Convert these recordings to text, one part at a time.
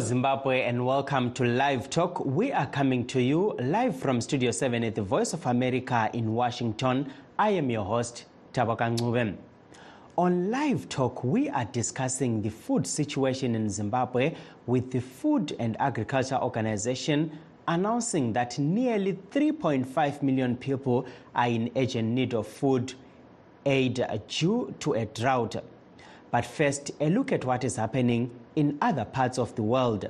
Zimbabwe, and welcome to Live Talk. We are coming to you live from Studio 7 at the Voice of America in Washington. I am your host, Tabaka Ngube. On Live Talk, we are discussing the food situation in Zimbabwe with the Food and Agriculture Organization announcing that nearly 3.5 million people are in urgent need of food aid due to a drought. But first, a look at what is happening in other parts of the world.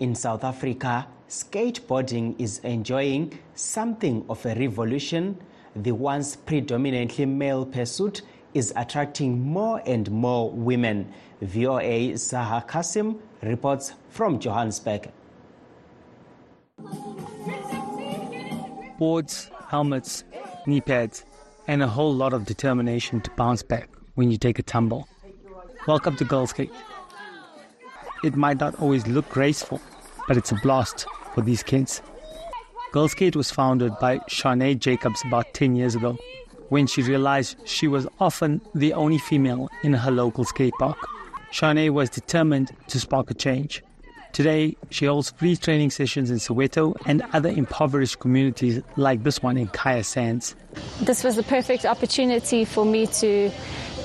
In South Africa, skateboarding is enjoying something of a revolution. The once predominantly male pursuit is attracting more and more women. VOA Zaha Kasim reports from Johannesburg. Boards, helmets, knee pads, and a whole lot of determination to bounce back when you take a tumble. Welcome to Girls Skate. It might not always look graceful, but it's a blast for these kids. Girls Skate was founded by Shanae Jacobs about 10 years ago when she realized she was often the only female in her local skate park. Shanae was determined to spark a change. Today, she holds free training sessions in Soweto and other impoverished communities like this one in Kaya Sands. This was the perfect opportunity for me to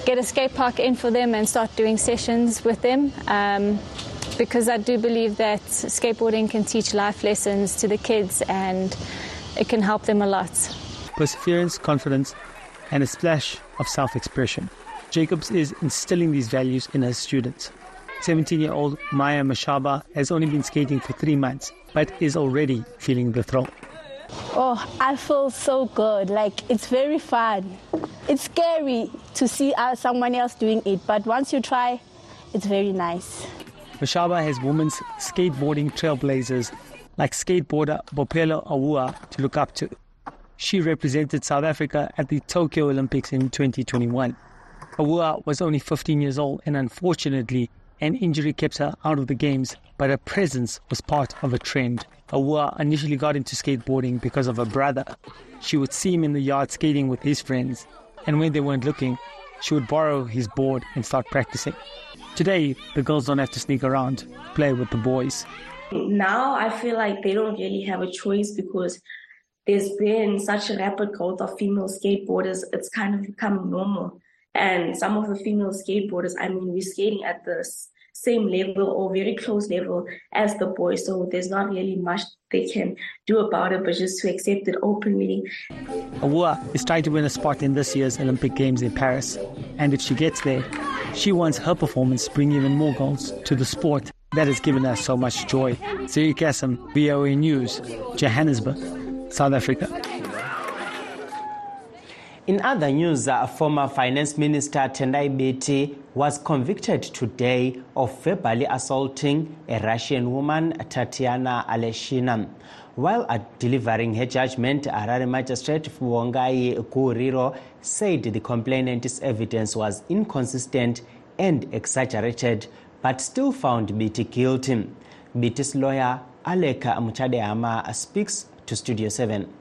get a skate park in for them and start doing sessions with them. Um, because I do believe that skateboarding can teach life lessons to the kids and it can help them a lot. Perseverance, confidence, and a splash of self expression. Jacobs is instilling these values in her students. 17 year old Maya Mashaba has only been skating for three months, but is already feeling the thrill. Oh, I feel so good. Like, it's very fun. It's scary to see uh, someone else doing it, but once you try, it's very nice. Mashaba has women's skateboarding trailblazers like skateboarder Bophelo Awua to look up to. She represented South Africa at the Tokyo Olympics in 2021. Awua was only 15 years old and unfortunately an injury kept her out of the games, but her presence was part of a trend. Awua initially got into skateboarding because of her brother. She would see him in the yard skating with his friends, and when they weren't looking, she would borrow his board and start practicing. Today, the girls don't have to sneak around, play with the boys. Now I feel like they don't really have a choice because there's been such a rapid growth of female skateboarders. It's kind of become normal. And some of the female skateboarders, I mean, we're skating at the same level or very close level as the boys. So there's not really much they can do about it, but just to accept it openly. Awua is trying to win a spot in this year's Olympic Games in Paris. And if she gets there, she wants her performance to bring even more goals to the sport that has given us so much joy. Siri Kassam, VOA News, Johannesburg, South Africa. In other news, uh, former Finance Minister Tendai Biti was convicted today of verbally assaulting a Russian woman, Tatiana Aleshina. While delivering her judgment, Harare Magistrate Fuongai Kuriro said the complainant's evidence was inconsistent and exaggerated, but still found Biti guilty. Biti's lawyer, Aleka Mutadehama, speaks to Studio 7.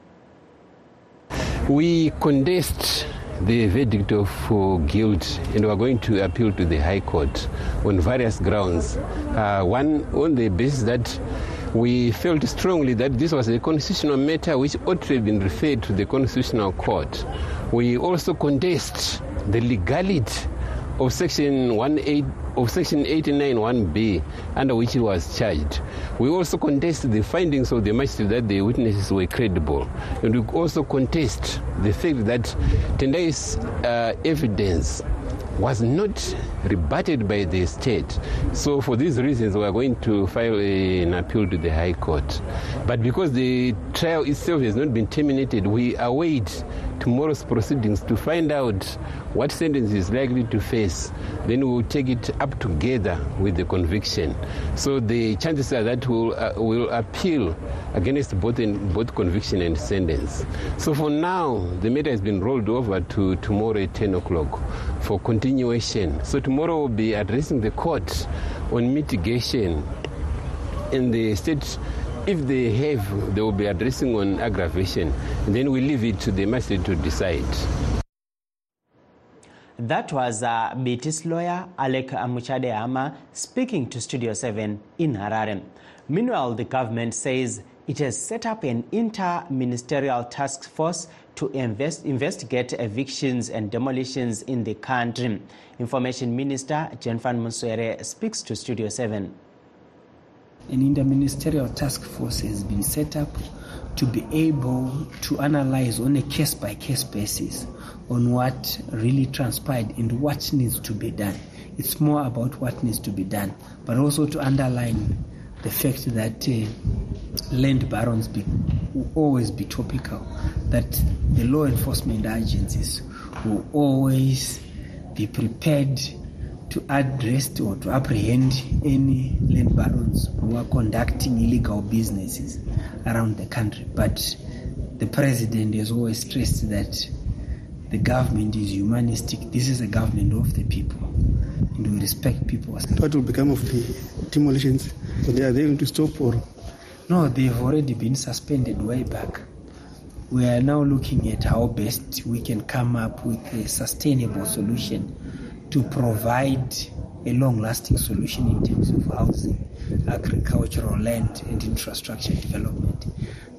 We contest the verdict of uh, guilt and we are going to appeal to the High Court on various grounds. Uh, one, on the basis that we felt strongly that this was a constitutional matter which ought to have been referred to the Constitutional Court. We also contest the legality of section 18 of section 89.1b under which he was charged. We also contest the findings of the magistrate that the witnesses were credible. And we also contest the fact that Tendai's uh, evidence was not rebutted by the state. So, for these reasons, we are going to file a, an appeal to the High Court. But because the trial itself has not been terminated, we await tomorrow's proceedings to find out what sentence is likely to face. Then we will take it up together with the conviction. So the chances are that we'll, uh, we'll appeal against both, in, both conviction and sentence. So for now, the matter has been rolled over to tomorrow at 10 o'clock for continuation. So tomorrow we'll be addressing the court on mitigation in the state if they have, they will be addressing on aggravation. Then we leave it to the magistrate to decide. That was uh, BT's lawyer, Alec Muchade Hama, speaking to Studio 7 in Harare. Meanwhile, the government says it has set up an inter-ministerial task force to invest, investigate evictions and demolitions in the country. Information Minister Jenfan Munswere speaks to Studio 7. An interministerial task force has been set up to be able to analyze on a case by case basis on what really transpired and what needs to be done. It's more about what needs to be done, but also to underline the fact that uh, land barons be, will always be topical, that the law enforcement agencies will always be prepared to address or to apprehend any land barons who are conducting illegal businesses around the country. But the president has always stressed that the government is humanistic. This is a government of the people, and we respect people. What will become of the demolitions? So they are they going to stop or? No, they've already been suspended way back. We are now looking at how best we can come up with a sustainable solution to provide a long-lasting solution in terms of housing, agricultural land, and infrastructure development.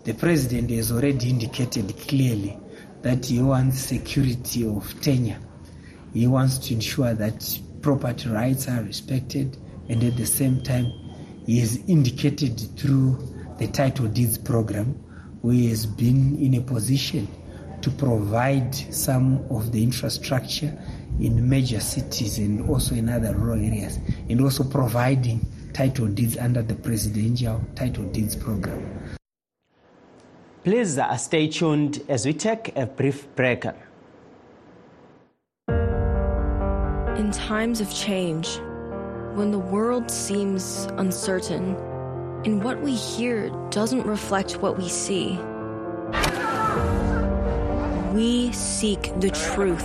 The president has already indicated clearly that he wants security of tenure. He wants to ensure that property rights are respected, and at the same time, he has indicated through the title deeds program, where he has been in a position to provide some of the infrastructure in major cities and also in other rural areas, and also providing title deeds under the presidential title deeds program. Please uh, stay tuned as we take a brief break. In times of change, when the world seems uncertain and what we hear doesn't reflect what we see, we seek the truth.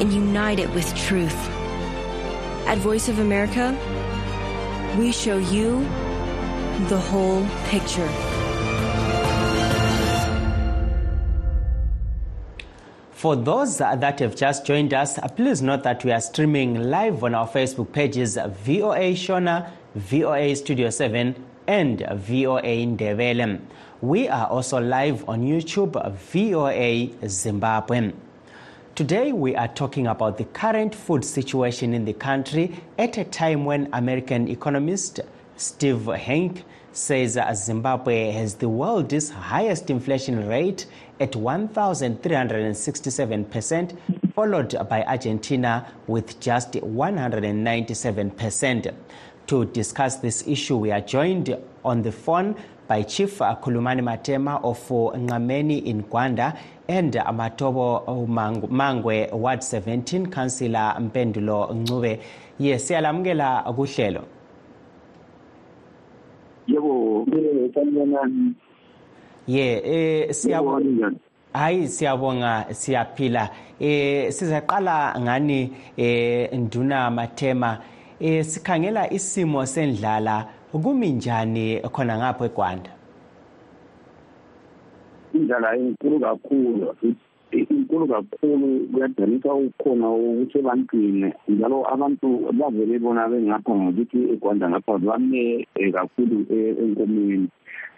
and unite it with truth. At Voice of America, we show you the whole picture. For those that have just joined us, please note that we are streaming live on our Facebook pages VOA Shona, VOA Studio 7, and VOA Ndebele. We are also live on YouTube, VOA Zimbabwe. Today, we are talking about the current food situation in the country at a time when American economist Steve Hanke says uh, Zimbabwe has the world's highest inflation rate at 1,367%, followed by Argentina with just 197%. To discuss this issue, we are joined on the phone by Chief uh, Kulumani Matema of uh, Ngameni in Gwanda and Amatobo Mangwe, Ward 17, Councillor Mpendulo Ncube. Yes, siyalamukela kuhlelo. yebo sanibonani ye eh siyabonga hayi siyabonga siyaphila. Eh sizaqala ngani eh nduna mathema? Eh sikhangela isimo sendlala kumi njani khona ngapho eGwanda? Indlala inkulu kakhulu inkulu kakhulu kuyadanisa ukhona ukuthi ebantwini njalo abantu bavele bona bengapha ngokuthi egwanda ngapha bame kakhulu enkomeni.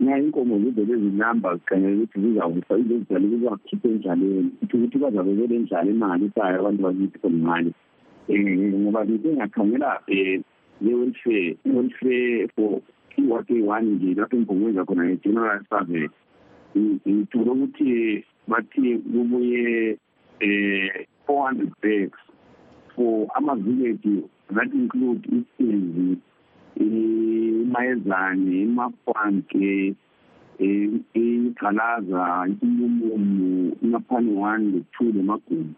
Na inkomo zivele zinamba zikhangela ukuthi zizakufa izozidala bakhiphe endlaleni. Kuthi ukuthi bazabe bele ndlala emangalisayo abantu bakithi khonimali um ngoba bengakhangela um le-welfare i-welfare for iward eyi-one nje lapho embongwenza khona nge-general survey ngithola ukuthi bathi kubuye eh 400 bags for ama-village that include isinzi imayezane imafwanke um igalaza insimumumu imaphani one le-two lemagumbi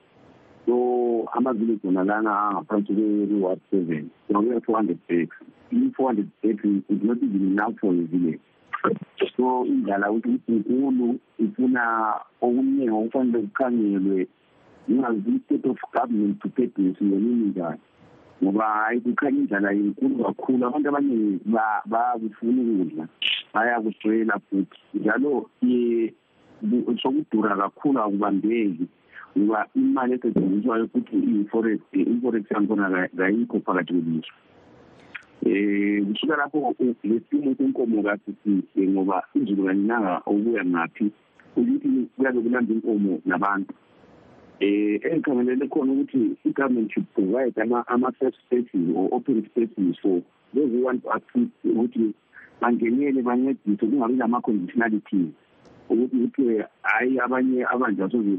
so ama-village wona lana angaphansi kwe-reward seven so kuya-four hundred backs i-four hundred backs is not even enough for the village so indlala ukuthi inkulu ifuna okuningi okufanele kukhangelwe ingazi i-state of government preparedness yonini njani ngoba hayi kukhanya indlala inkulu kakhulu. Abantu abaningi bayakufuna ukudla bayakuswela futhi. Njalo sokudura kakhulu akubambeki. Ngoba imali esetshenziswayo futhi i-forex i-forex yankhona kayikho phakathi kwelizwe. Um kusuka lapho lesimo senkomo kasisihle ngoba izulu kaninanga okuya ngaphi ukuthi kuyabe kulanda inkomo nabantu. Um engikhangelele khona ukuthi i-government should provide ama-safe spaces or open spaces for those who want to assist ukuthi bangenele bancedise kungabi lama-conditionalities ukuthi kuthiwe hhayi abanye abanje asoze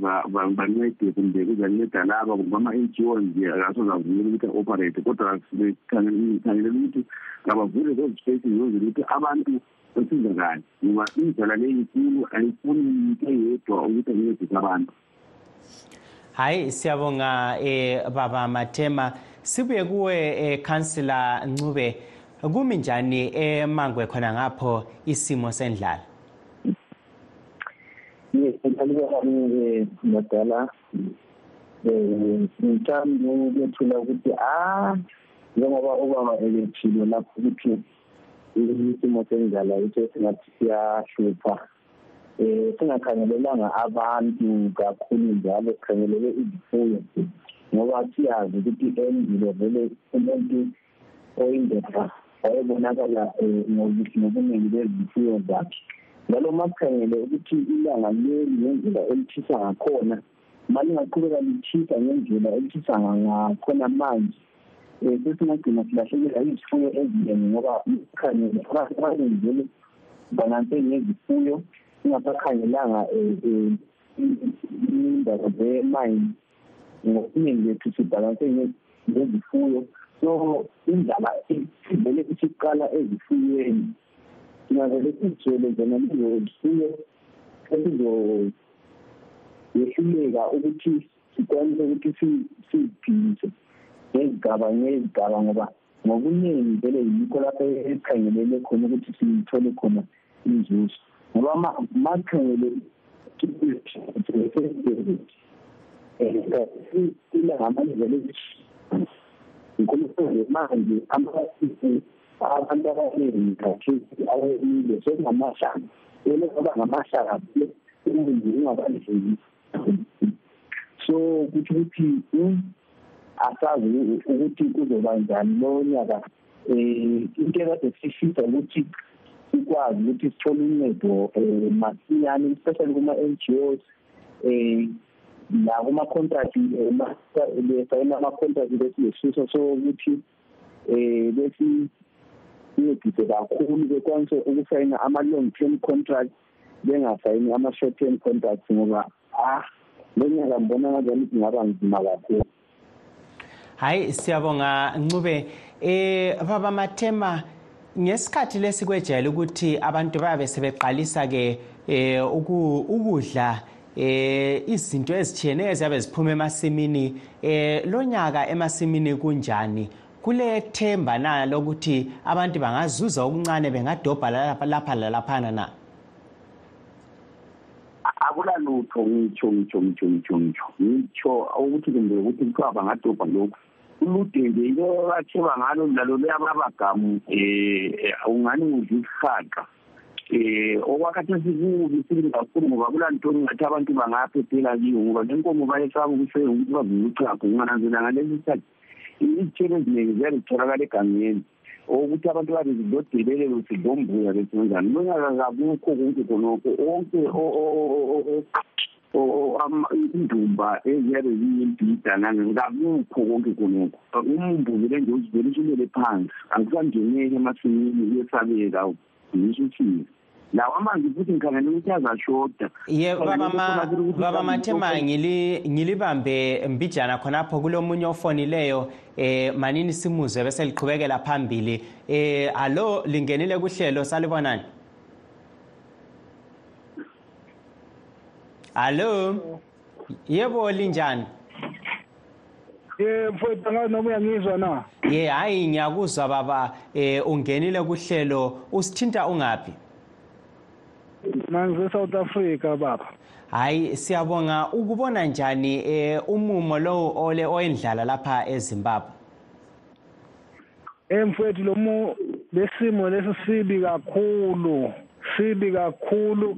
bancede kumbe kuzanceda laba kumbe ama-n g o nje asoze avumele ukuthi a-operate kodwa khangelela ukuthi ngabavule those spaces zozele ukuthi abantu basizakale. Ngoba indlela le inkulu ayifuni into eyedwa ukuthi ancedise abantu. Hayi siyabonga eh baba Matema sibuye kuwe eh councillor Ncube. Kumi njani emangwe khona ngapho isimo sendlala? Ngiyalibona madala um ngithanda ukwethula ukuthi ah njengoba ubaba ebethile lapho ukuthi isimo sendlala yitho esingathi siyahlupha um singakhangelelanga abantu kakhulu njalo sikhangelele izifuyo ngoba siyazi ukuthi endile vele umuntu oyindoda wayebonakala um ngobuningi bezifuyo zakhe njalo uma sikhangele ukuthi ilanga leli ngendlela elithisa ngakhona ma lingaqhubeka lithisa ngendlela elithisa ngakhona manje. Um sesingagcina silahlekelwa izifuyo eziningi ngoba sikhangele abantu abaningi vele bananse ngezifuyo singasakhangelanga indaba zemayini ngobuningi bethu sibhalanse ngezifuyo. So indlala ivele isiqala ezifuyweni singavele sizitshele zona lezo zifuyo esizoyehluleka ukuthi sikwanise ukuthi siziphilise ngezigaba ngezigaba ngoba ngobuningi vele yikho lapho esikhangelele khona ukuthi sithole khona inzuzo ngoba makhangele ilanga manje vele nkulunkulu manje abantu abaningi kakhulu awemile sekungamashaka vele ngoba ngamashaka umuntu ungabandleki. So kutho ukuthi asazi ukuthi kuzoba njani lo nyaka. Um into ekade sifisa ukuthi sikwazi ukuthi sithole uncedo um masinyane especially kuma-n g os um nakuma-contract besayina ama-contract besiyesifiso sokuthi um besincedise kakhulu bekwanise ukusayina ama-long term contract bengasayini ama-short term contracts ngoba ah lo nyaka ngibona ngazani kungaba nzima kakhulu. Hayi siyabonga ncube. Eh baba mathema ngesikhathi lesi kwejayela ukuthi abantu bayabe sebeqalisa ke eh ukudla eh izinto ezitshiyeneyo eziyabe ziphuma emasimini eh lo nyaka emasimini kunjani? Kule themba na lokuthi abantu bangazuza okuncane bengadobha lapha lalaphana na? Akulalutho ngitsho ngitsho ngitsho ngitsho ngitsho. Ngitsho ukuthi kumbe ukuthi kuthiwa bangadobha lokhu. Ulude nje into batheba ngalo lalo luyababagamu um ungani udla isihaqa? Um okwakhathesi kubi sibili kakhulu ngoba kulantoni ngathi abantu bangaphephela kiyo ngoba lenkomo bayesaba ukuthi ukuthi bavule uchago ungananzela ngalesi sikhathi. Izithelo eziningi ziyabe zitholakala egangeni. Ukuthi abantu babe zilodelelelo sidlombuya besenzani. Lonyaka kakukho konke khonokho onke indumba eziyabe ziyimbhida nani kakukho konke khonokho umumbu vele nje uzivele usulele phansi akusangeneki emasimini uyesabeka ngisho uthini? Lawo amanzi futhi ngikhangele ukuthi azashoda. Ye baba mathema ngilibambe mbijana khonapho kulomunye ofonileyo eh manini simuzwe bese liqhubekela phambili. Eh alo lingenile kuhlelo salibonani? Hallo yebo linjani? Ye mfowethu angazi noma uyangizwa na? Ye hayi ngiyakuzwa baba. Eh ungenile kuhlelo usithinta ungaphi? Mangize South Africa baba. Hayi siyabonga. Ukubona njani eh umumo lo ole oyendlala lapha eZimbabwe? Emfowethu lo mu lesimo leso sibi kakhulu sibi kakhulu.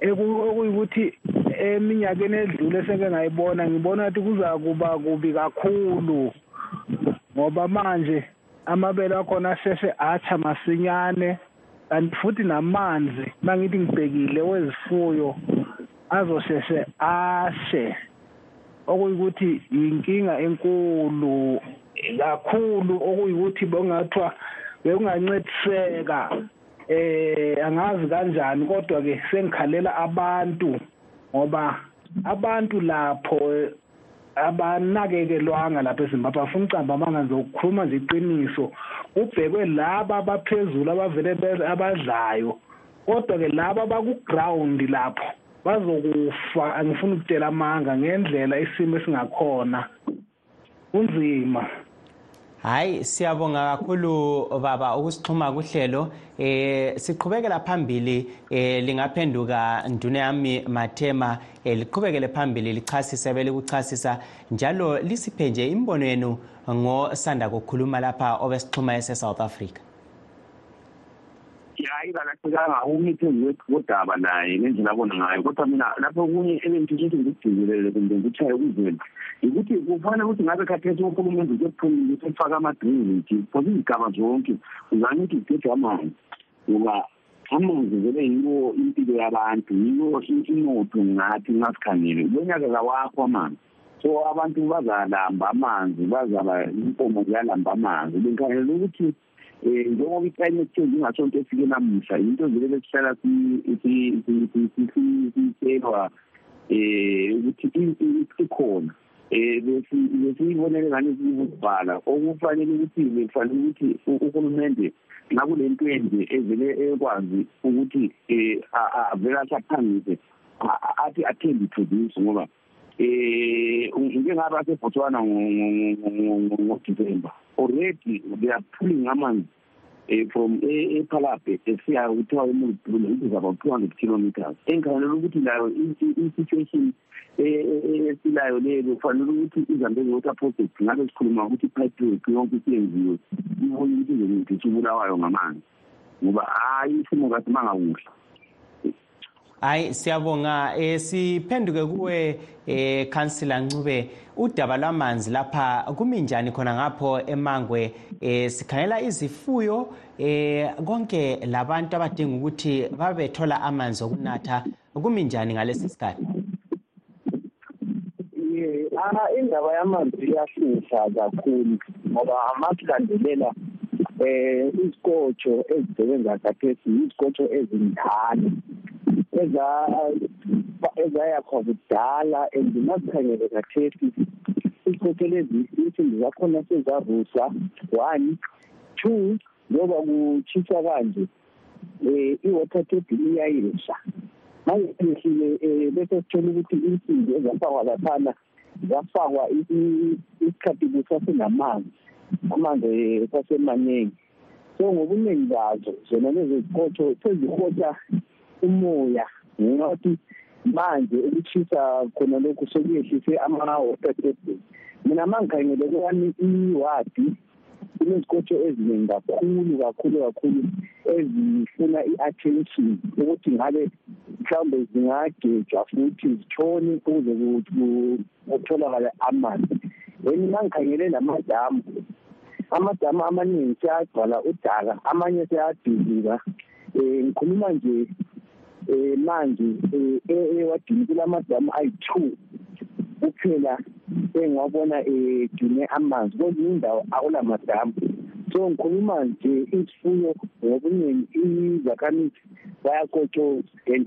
Ekuyikuthi eminyakeni edlule eseke ngayibona ngibona ukuthi kuza kuba kubi kakhulu. Ngoba manje amabele akhona asheshe atsha masinyane. Kanti futhi namanzi mangithi ngibhekile wezifuyo azosheshe ashe. Okuyikuthi yinkinga enkulu kakhulu okuyikuthi bongathiwa bekungancediseka eh angazi kanjani kodwa ke sengikhalela abantu ngoba abantu lapho abanakekelwanga lapha eZimbabwe afuna ucamba manga ngizokhuluma nje iqiniso. Ubhekwe laba abaphezulu abavele abadlayo. Kodwa ke laba baku-ground lapho bazokufa angifuni ukutela amanga ngendlela isimo esingakhona. Kunzima. Hayi siyabonga kakhulu baba ukusixhuma kuhlelo. Eh siqhubekela phambili eh lingaphenduka nduna yami mathema. Eh liqhubekele phambili lichasisa belikuchasisa njalo lisiphe nje imbono yenu ngosanda kukhuluma lapha obesixhuma ese South Africa. Hayi kalahlekanga umithembi wodaba naye ngendlela abona ngayo. Kodwa mina lapho okunye ebengithisha ukuthi ngikugcinelele kumbe ngikuchaye kuzwela ukuthi kufanele ukuthi ngabe khathesi uhulumende usephumile usefaka ama-drainage because izigaba zonke uzanye ukuthi zigejwe amanzi. Ngoba amanzi vele yiwo impilo yabantu yiwo inotho ngathi ngasikhangele lonyaka kawakho amanzi. So abantu bazalamba amanzi bazaba inkomo ziyalamba amanzi. Bengikhangele ukuthi um njengoba i-climate change ingasonto efike namuhla into vele sihlala sitshelwa um ukuthi ikhona um besiyibonele ngane siyibukubhala okufanele ukuthi bekufanele ukuthi uhulumende ngakule ntwende evele ekwazi ukuthi um avele asaphangise athi attend to this ngoba um njengaba sebotswana ngodisemba already they are pulling amanzi uh, from ephalape esiya kuthiwa emuludule it is about two hundred kilometers. Engikhangelela ukuthi layo i-situation esilayo leyo kufanele ukuthi izambezi water project ngabe sikhuluma ukuthi i-pipe work yonke isiyenziwe ibone ukuthi nje isibulawayo ngamanzi ngoba hayi isimo kasimanga kuhle hayi siyabonga. Eh siphenduke kuwe eh councilor Ncube. Udaba lwamanzi lapha kumi njani khona ngapho emangwe? Eh sikhangela izifuyo eh konke labantu abadinga ukuthi babethola amanzi okunatha. Kumi njani ngalesi sikhathi? Ah indaba yamanzi iyahlupha kakhulu ngoba amasilandelela eh izikotsho ezisebenza khathesi izikotsho ezindala ezayakha kudala and masikhangele khathesi izikotsho lezi insimbi zakhona sezavusa. One two njengoba kutshisa kanje um i-water table iyayisha. Manje sehlile bese sithola ukuthi insimbi ezafakwa laphana zafakwa isikhathi kusasenamanzi amanzi sasemaningi so ngobuningi bazo zona lezi zikotsho sezihota umoya ngenxa yokuthi manje ukushisa khona lokhu sekuyehlise ama-water table mina ma ngikhangele kwami iwadi kunezikotsho eziningi kakhulu kakhulu kakhulu ezifuna i-attention ukuthi ngabe mhlawumbe zingagejwa futhi zitshone ukuze kutholakale amanzi. Then ma ngikhangele namadamu amadamu amaningi seyagcwala udaka amanye seyadilika um ngikhuluma nje um manje ewadini kulamadamu ayi-two kuphela engiwabona egcine amanzi. Kwezinye indawo akulamadamu so ngikhuluma nje isifuyo ngobuningi izakhamizi bayakotshoza and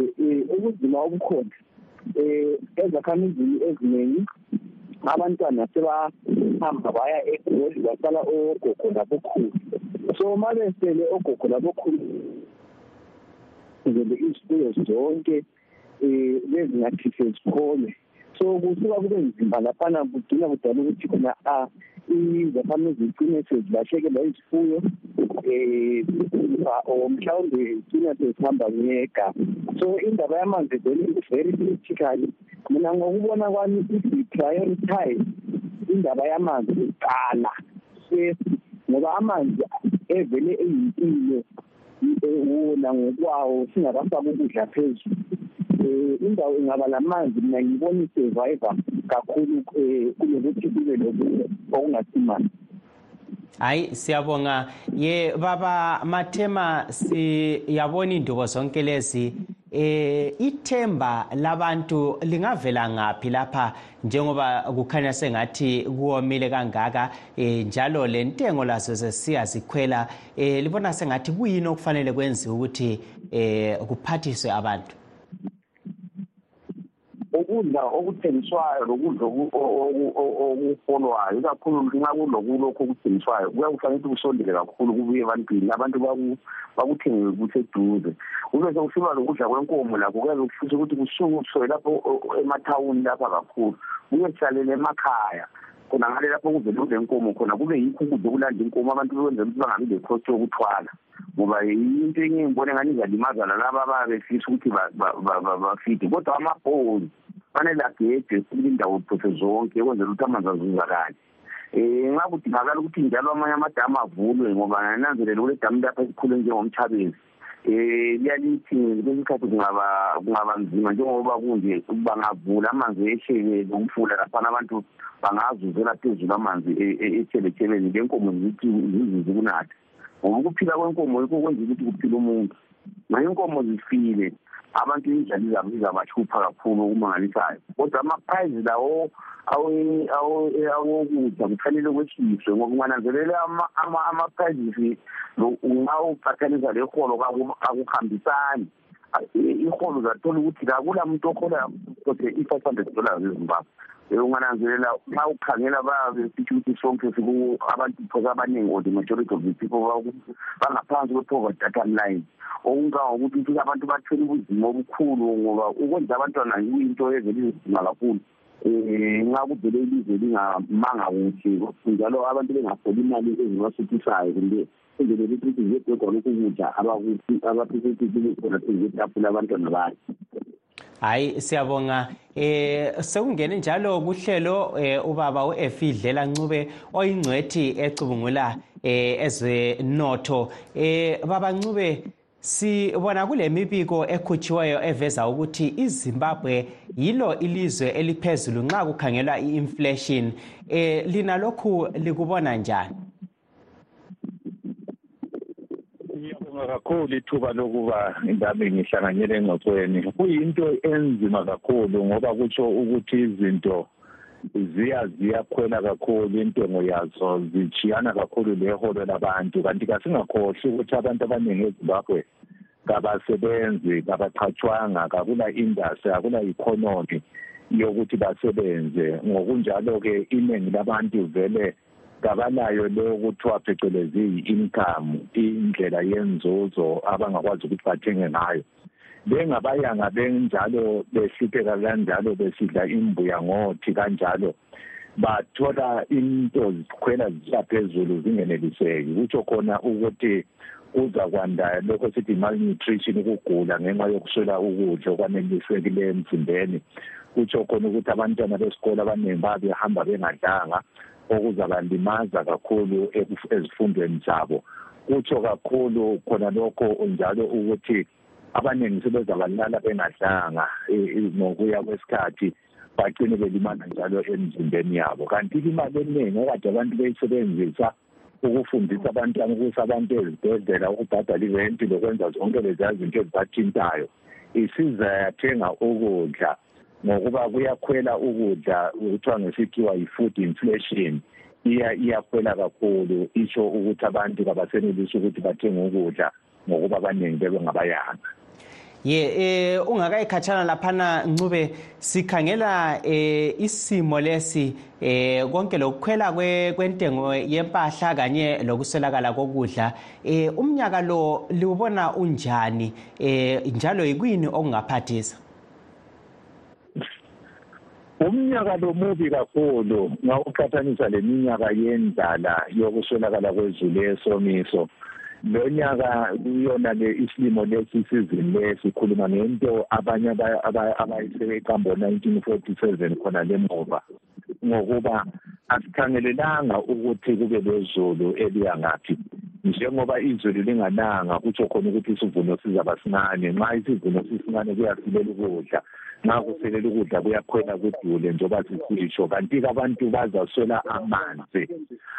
ubuzima obukhona um ezakhamizini eziningi abantwana sebahamba baya egoli basala ogogo labokhulu so ma besele ogogo labokhulu zele izifuyo zonke um lezingathi sezikhole so kusuka kube nzima laphana kugcina kudala ukuthi khona a izakhamizi zigcine sezilahlekelwa izifuyo um or mhlawumbe zigcina sezihamba ngega. So indaba yamanzi very very critical. Mina ngokubona kwami if i-prioritize indaba yamanzi kuqala first ngoba amanzi evele eyimpilo. Wona ngokwawo singakafaki ukudla phezulu. Um indawo ingaba lamanzi mina ngibona i-survivor kakhulu um kunokuthi kube lokunye okungasimani hayi siyabonga. Ye baba mathema siyabona indubo zonke lezi eh ithemba labantu lingavela ngapi lapha? Njengoba kukhanya sengathi kuwomile kangaka eh njalo lentengo lazo sesiya zikhwela eh libona sengathi kuyini okufanele kwenziwe ukuthi eh kuphathiswe abantu? Ukudla okuthengiswayo lokudla okufolwayo ikakhulu nxa kulokulokhu okuthengiswayo kuyakufanele ukuthi kusondele kakhulu kubuye ebantwini abantu bakuthenge kuseduze kube sekusiba lokudla kwenkomo lakho kuyabe kufisa ukuthi kusukuswe lapho emathawuni lapha kakhulu kuye kuhlalele emakhaya khona ngale lapho kuvele kulenkomo khona kube yikho ukudla okulanda inkomo abantu bekwenzela ukuthi bangabi lekhosti yokuthwala ngoba into enye ngibone ngani izalimaza lalaba ababe befisa ukuthi bafide kodwa amabholi fanele agejwe futhi indawo phose zonke ukwenzela ukuthi amanzi azuzakale. Um nxa kudingakala ukuthi njalo amanye amadamu avulwe ngoba nananzelela kule damu lapha esikhule njengomtshabezi um liyalithi kwesikhathi kungaba kungaba nzima njengoba kunje bangavula amanzi ehleke lomfula laphana abantu bangazuzela phezulu amanzi ethelethebeni le nkomo zithi zizizi kunatha ngoba ukuphila kwenkomo yikho kwenza ukuthi kuphile umuntu. Nxa inkomo zifile abantu indlala izabo izabahlupha kakhulu okumangalisayo kodwa ama-prize lawo awokudla kufanele kwehliswe ngoba ungananzelele ama-prizes nxa uqathanisa le holo akuhambisani iholo zathola ukuthi kakula muntu ohola kothe i-five hundred dollars ezimbabwe. Ungananzelela nxa ukhangela bayabesithi ukuthi sonke abantu phosa abaningi or the majority of the people bangaphansi kwe-poverty data line okungangokuthi ukuthi abantu bathwele ubuzima obukhulu ngoba ukwenza abantwana kuyinto evele izima kakhulu. Um nxa kuvele ilizwe lingamanga kuhle njalo abantu bengafoli imali ezibasuthisayo kumbe indlela ukuthi ziyebhegwa lokhu kudla abaphethe ukuthi khona phezu kwetafula abantwana bayo hayi siyabonga. Eh sekungene njalo kuhlelo eh, ubaba uEfidlela Ncube oyingcwethi ecubungula eh ezwenotho. Eh baba Ncube sibona kule mibiko ekhutshiweyo eveza ukuthi iZimbabwe yilo ilizwe eliphezulu nxa kukhangelwa iinflation. Eh lina lokhu likubona njani? Ngiyabonga kakhulu ithuba lokuba ngami ngihlanganyele engxoxweni. Kuyinto enzima kakhulu ngoba kutsho ukuthi izinto ziya ziyakhwela kakhulu intengo yazo zijiyana kakhulu leholo labantu. Kanti kasingakhohlwa ukuthi abantu abaningi ezimbabwe kabasebenzi kabaqhatshwanga kakula industry akula economy yokuthi basebenze. Ngokunjalo-ke iningi labantu vele kabanayo leyo kuthiwa phecelezi iyi-income indlela yenzuzo abangakwazi ukuthi bathenge ngayo. Bengabayanga benjalo behlupheka kanjalo besidla imbuya ngothi kanjalo. Bathola into zikhwela zisiya phezulu zingeneliseki. Kutsho khona ukuthi kuza kwanda lokho sithi malnutrition ukugula ngenxa yokuswela ukudla okwanelisekileyo emzimbeni. Kutsho khona ukuthi abantwana besikolo abaningi babehamba bengadlanga okuzabalimaza kakhulu ezifundweni zabo. Kutsho kakhulu khona lokho njalo ukuthi abaningi sebezabalala bengadlanga ngokuya kwesikhathi bagcine belimala njalo emzimbeni yabo. Kanti imali eningi okade abantu beyisebenzisa ukufundisa abantwana ukusa abantu ezibhedlela ukubhadala irenti lokwenza zonke leziya zinto ezibathintayo isiza yathenga ukudla. Ngokuba kuyakhwela ukudla kuthiwa ngesikhiwa yi-food inflation iya iyakhwela kakhulu. Isho ukuthi abantu kabasenelisi ukuthi bathenge ukudla ngokuba abaningi bebengabayanga. Ye eh ungakayikhatshana laphana ncube sikhangela eh isimo lesi eh konke lokukhwela kwentengo yempahla kanye lokuswelakala kokudla. Eh umnyaka lo liubona unjani? Eh njalo yikwini okungaphathisa? Umnyaka lo mubi kakhulu ngawuqhathanisa leminyaka yendlala yokuswelakala kwezulu esomiso. Lo nyaka kuyona le isilimo lesi sizini lesikhuluma ngento abanye abayisebeqambo 1947 khona lemuva ngokuba asikhangelelanga ukuthi kube lezulu eliya ngaphi. Njengoba izulu lingananga kutsho khona ukuthi isivuno sizaba sincane nxa isivuno sisincane kuyasilela ukudla. Nxa kuselela ukudla kuyakhwela kudule njengoba sisitsho kanti-ke abantu bazaswela amanzi.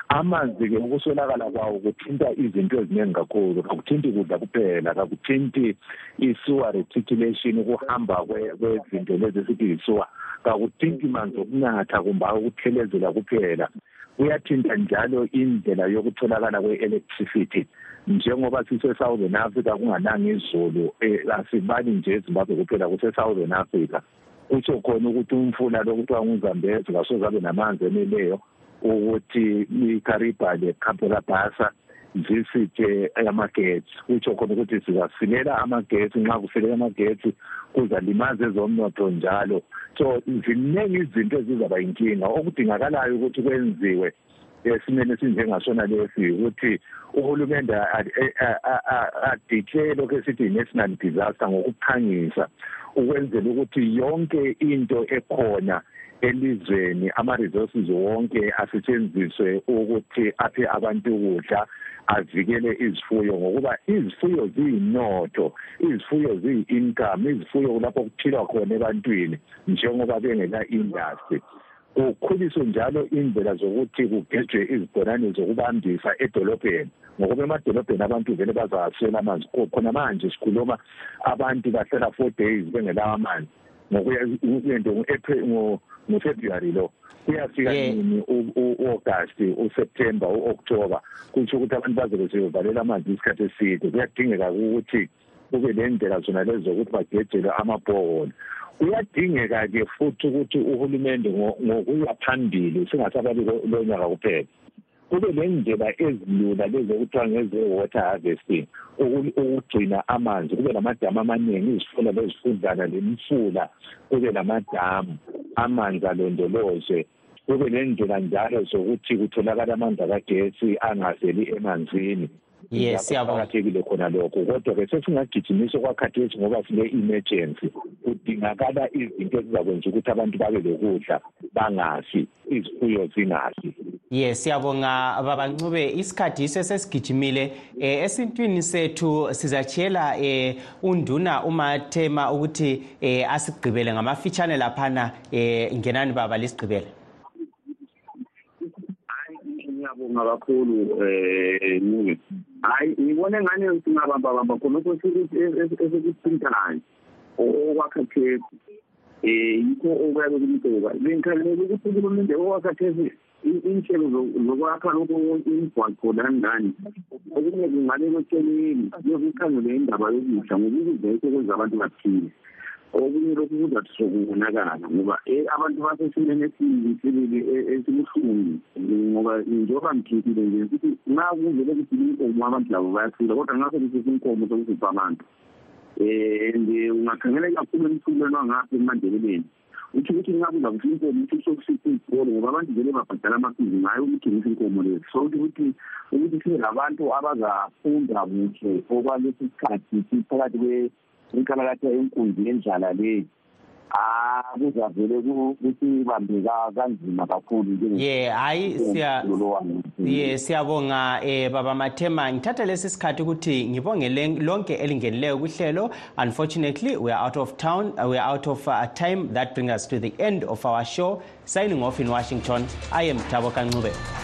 Amanzi-ke ukuswelakala kwawo kuthinta izinto eziningi kakhulu. Kakuthinti kudla kuphela kakuthinti i-sewer reticulation ukuhamba kwezinto lezi esithi yi-sewer. Kakuthinti manzi okunatha kumbe ukuthelezela kuphela. Kuyathinta njalo indlela yokutholakala kwe-electricity. Njengoba sise-southern africa kungananga izulu um asibali nje ezimbabwe kuphela kuse-southern africa. Kutsho khona ukuthi umfula lo kuthiwa nguzambezi kasoze abe namanzi eneleyo ukuthi ikariba le-campelabasa zisithe amagetsi. Kutsho khona ukuthi sizasilela amagetsi nxa kusilela amagetsi kuzalimaza ezomnotho njalo. So ziningi izinto ezizaba yinkinga okudingakalayo ukuthi kwenziwe esimeni esinjengasona lesi ukuthi uhulumende adeclare lokhu esithi i-national disaster ngokuphangisa ukwenzela ukuthi yonke into ekhona elizweni ama-resources wonke asetshenziswe ukuthi aphe abantu ukudla avikele izifuyo ngokuba izifuyo ziyinotho izifuyo ziyi-income izifuyo kulapho kuphilwa khona ebantwini njengoba bengela industry. Kukhuliswe njalo indlela zokuthi kugejwe izibhorane zokubambisa edolobheni ngokuba emadolobheni abantu vele bazawaswela amanzi. Khona manje sikhuluma abantu bahlala four days bengelawo amanzi. Ngokuyento ngufebruary lo. Kuyafika nini u-august useptember u-october kutsho ukuthi abantu bazobe sebevalela amanzi isikhathi eside. Kuyadingeka ukuthi kube le ndlela zona lezi zokuthi bagejelwe amabhoholo kuyadingeka-ke futhi ukuthi uhulumende ngokuya phambili singasabali lo nyaka kuphela. Kube nendlela ezilula lezi okuthiwa ngeze-water harvesting ukugcina amanzi kube namadamu amaningi izifula lezifudlana lemifula kube namadamu amanzi alondolozwe kube nendlela njalo zokuthi kutholakala amanzi akagesi angazeli emanzini. Yes siyaqakathekile khona lokho kodwa-ke sesingagijimisa okwakhathesi ngoba sile-emergency kudingakala izinto ezizakwenza ukuthi abantu babe lokudla bangafi izifuyo zingafi yes siyabonga. Babancube isikhathi yiso esesigijimile eh, esintwini sethu sizatshiyela eh, unduna umathema ukuthi eh, asigqibele ngamafitshane laphana eh, ngenani baba lisigqibele. Ngiyabonga kakhulu um nuke hhayi ngibone ngane singabambabamba khonokho esekuthintayo okwakhathesi. Um yikho okuyabe kumtoka bengikhangelele ukuthi uhulumende okwakhathesi inhlelo zokwakha lokho imigwaqo lani lani okunye kungabe kweceleni yokukhangele indaba yokudla ngoba ukudla yikho kwenza abantu baphile. Okunye lokhu kuzathi sokunakala ngoba abantu basesimeni esibi sibibi esibuhlungu ngoba njengoba ngithithile nje ukuthi nxa kuvele kuthi inkomo abantu labo bayaphila kodwa nxa sekuthithi inkomo sokuzipha abantu and ungakhangela kakhulu emthulweni wangapha emandebeleni. Uthi ukuthi nxa kuzakuthi inkomo uthi sokusithi izikolo ngoba abantu vele babhadala amafizi ngayo ukuthengisa inkomo lezi. So kuthi ukuthi ukuthi sibe labantu abazafunda kuhle okwalesi sikhathi siphakathi inkalakatha enkundla yendlala leyi ah kuzavele kuthi bambeka kanzima kakhulu ye hayi siya ye siyabonga eh baba Mathema ngithatha lesi sikhathi ukuthi ngibonge lonke elingenileyo kuhlelo unfortunately we are out of town uh, we are out of uh, time. That brings us to the end of our show. Signing off in Washington. I am Thabo Kancube.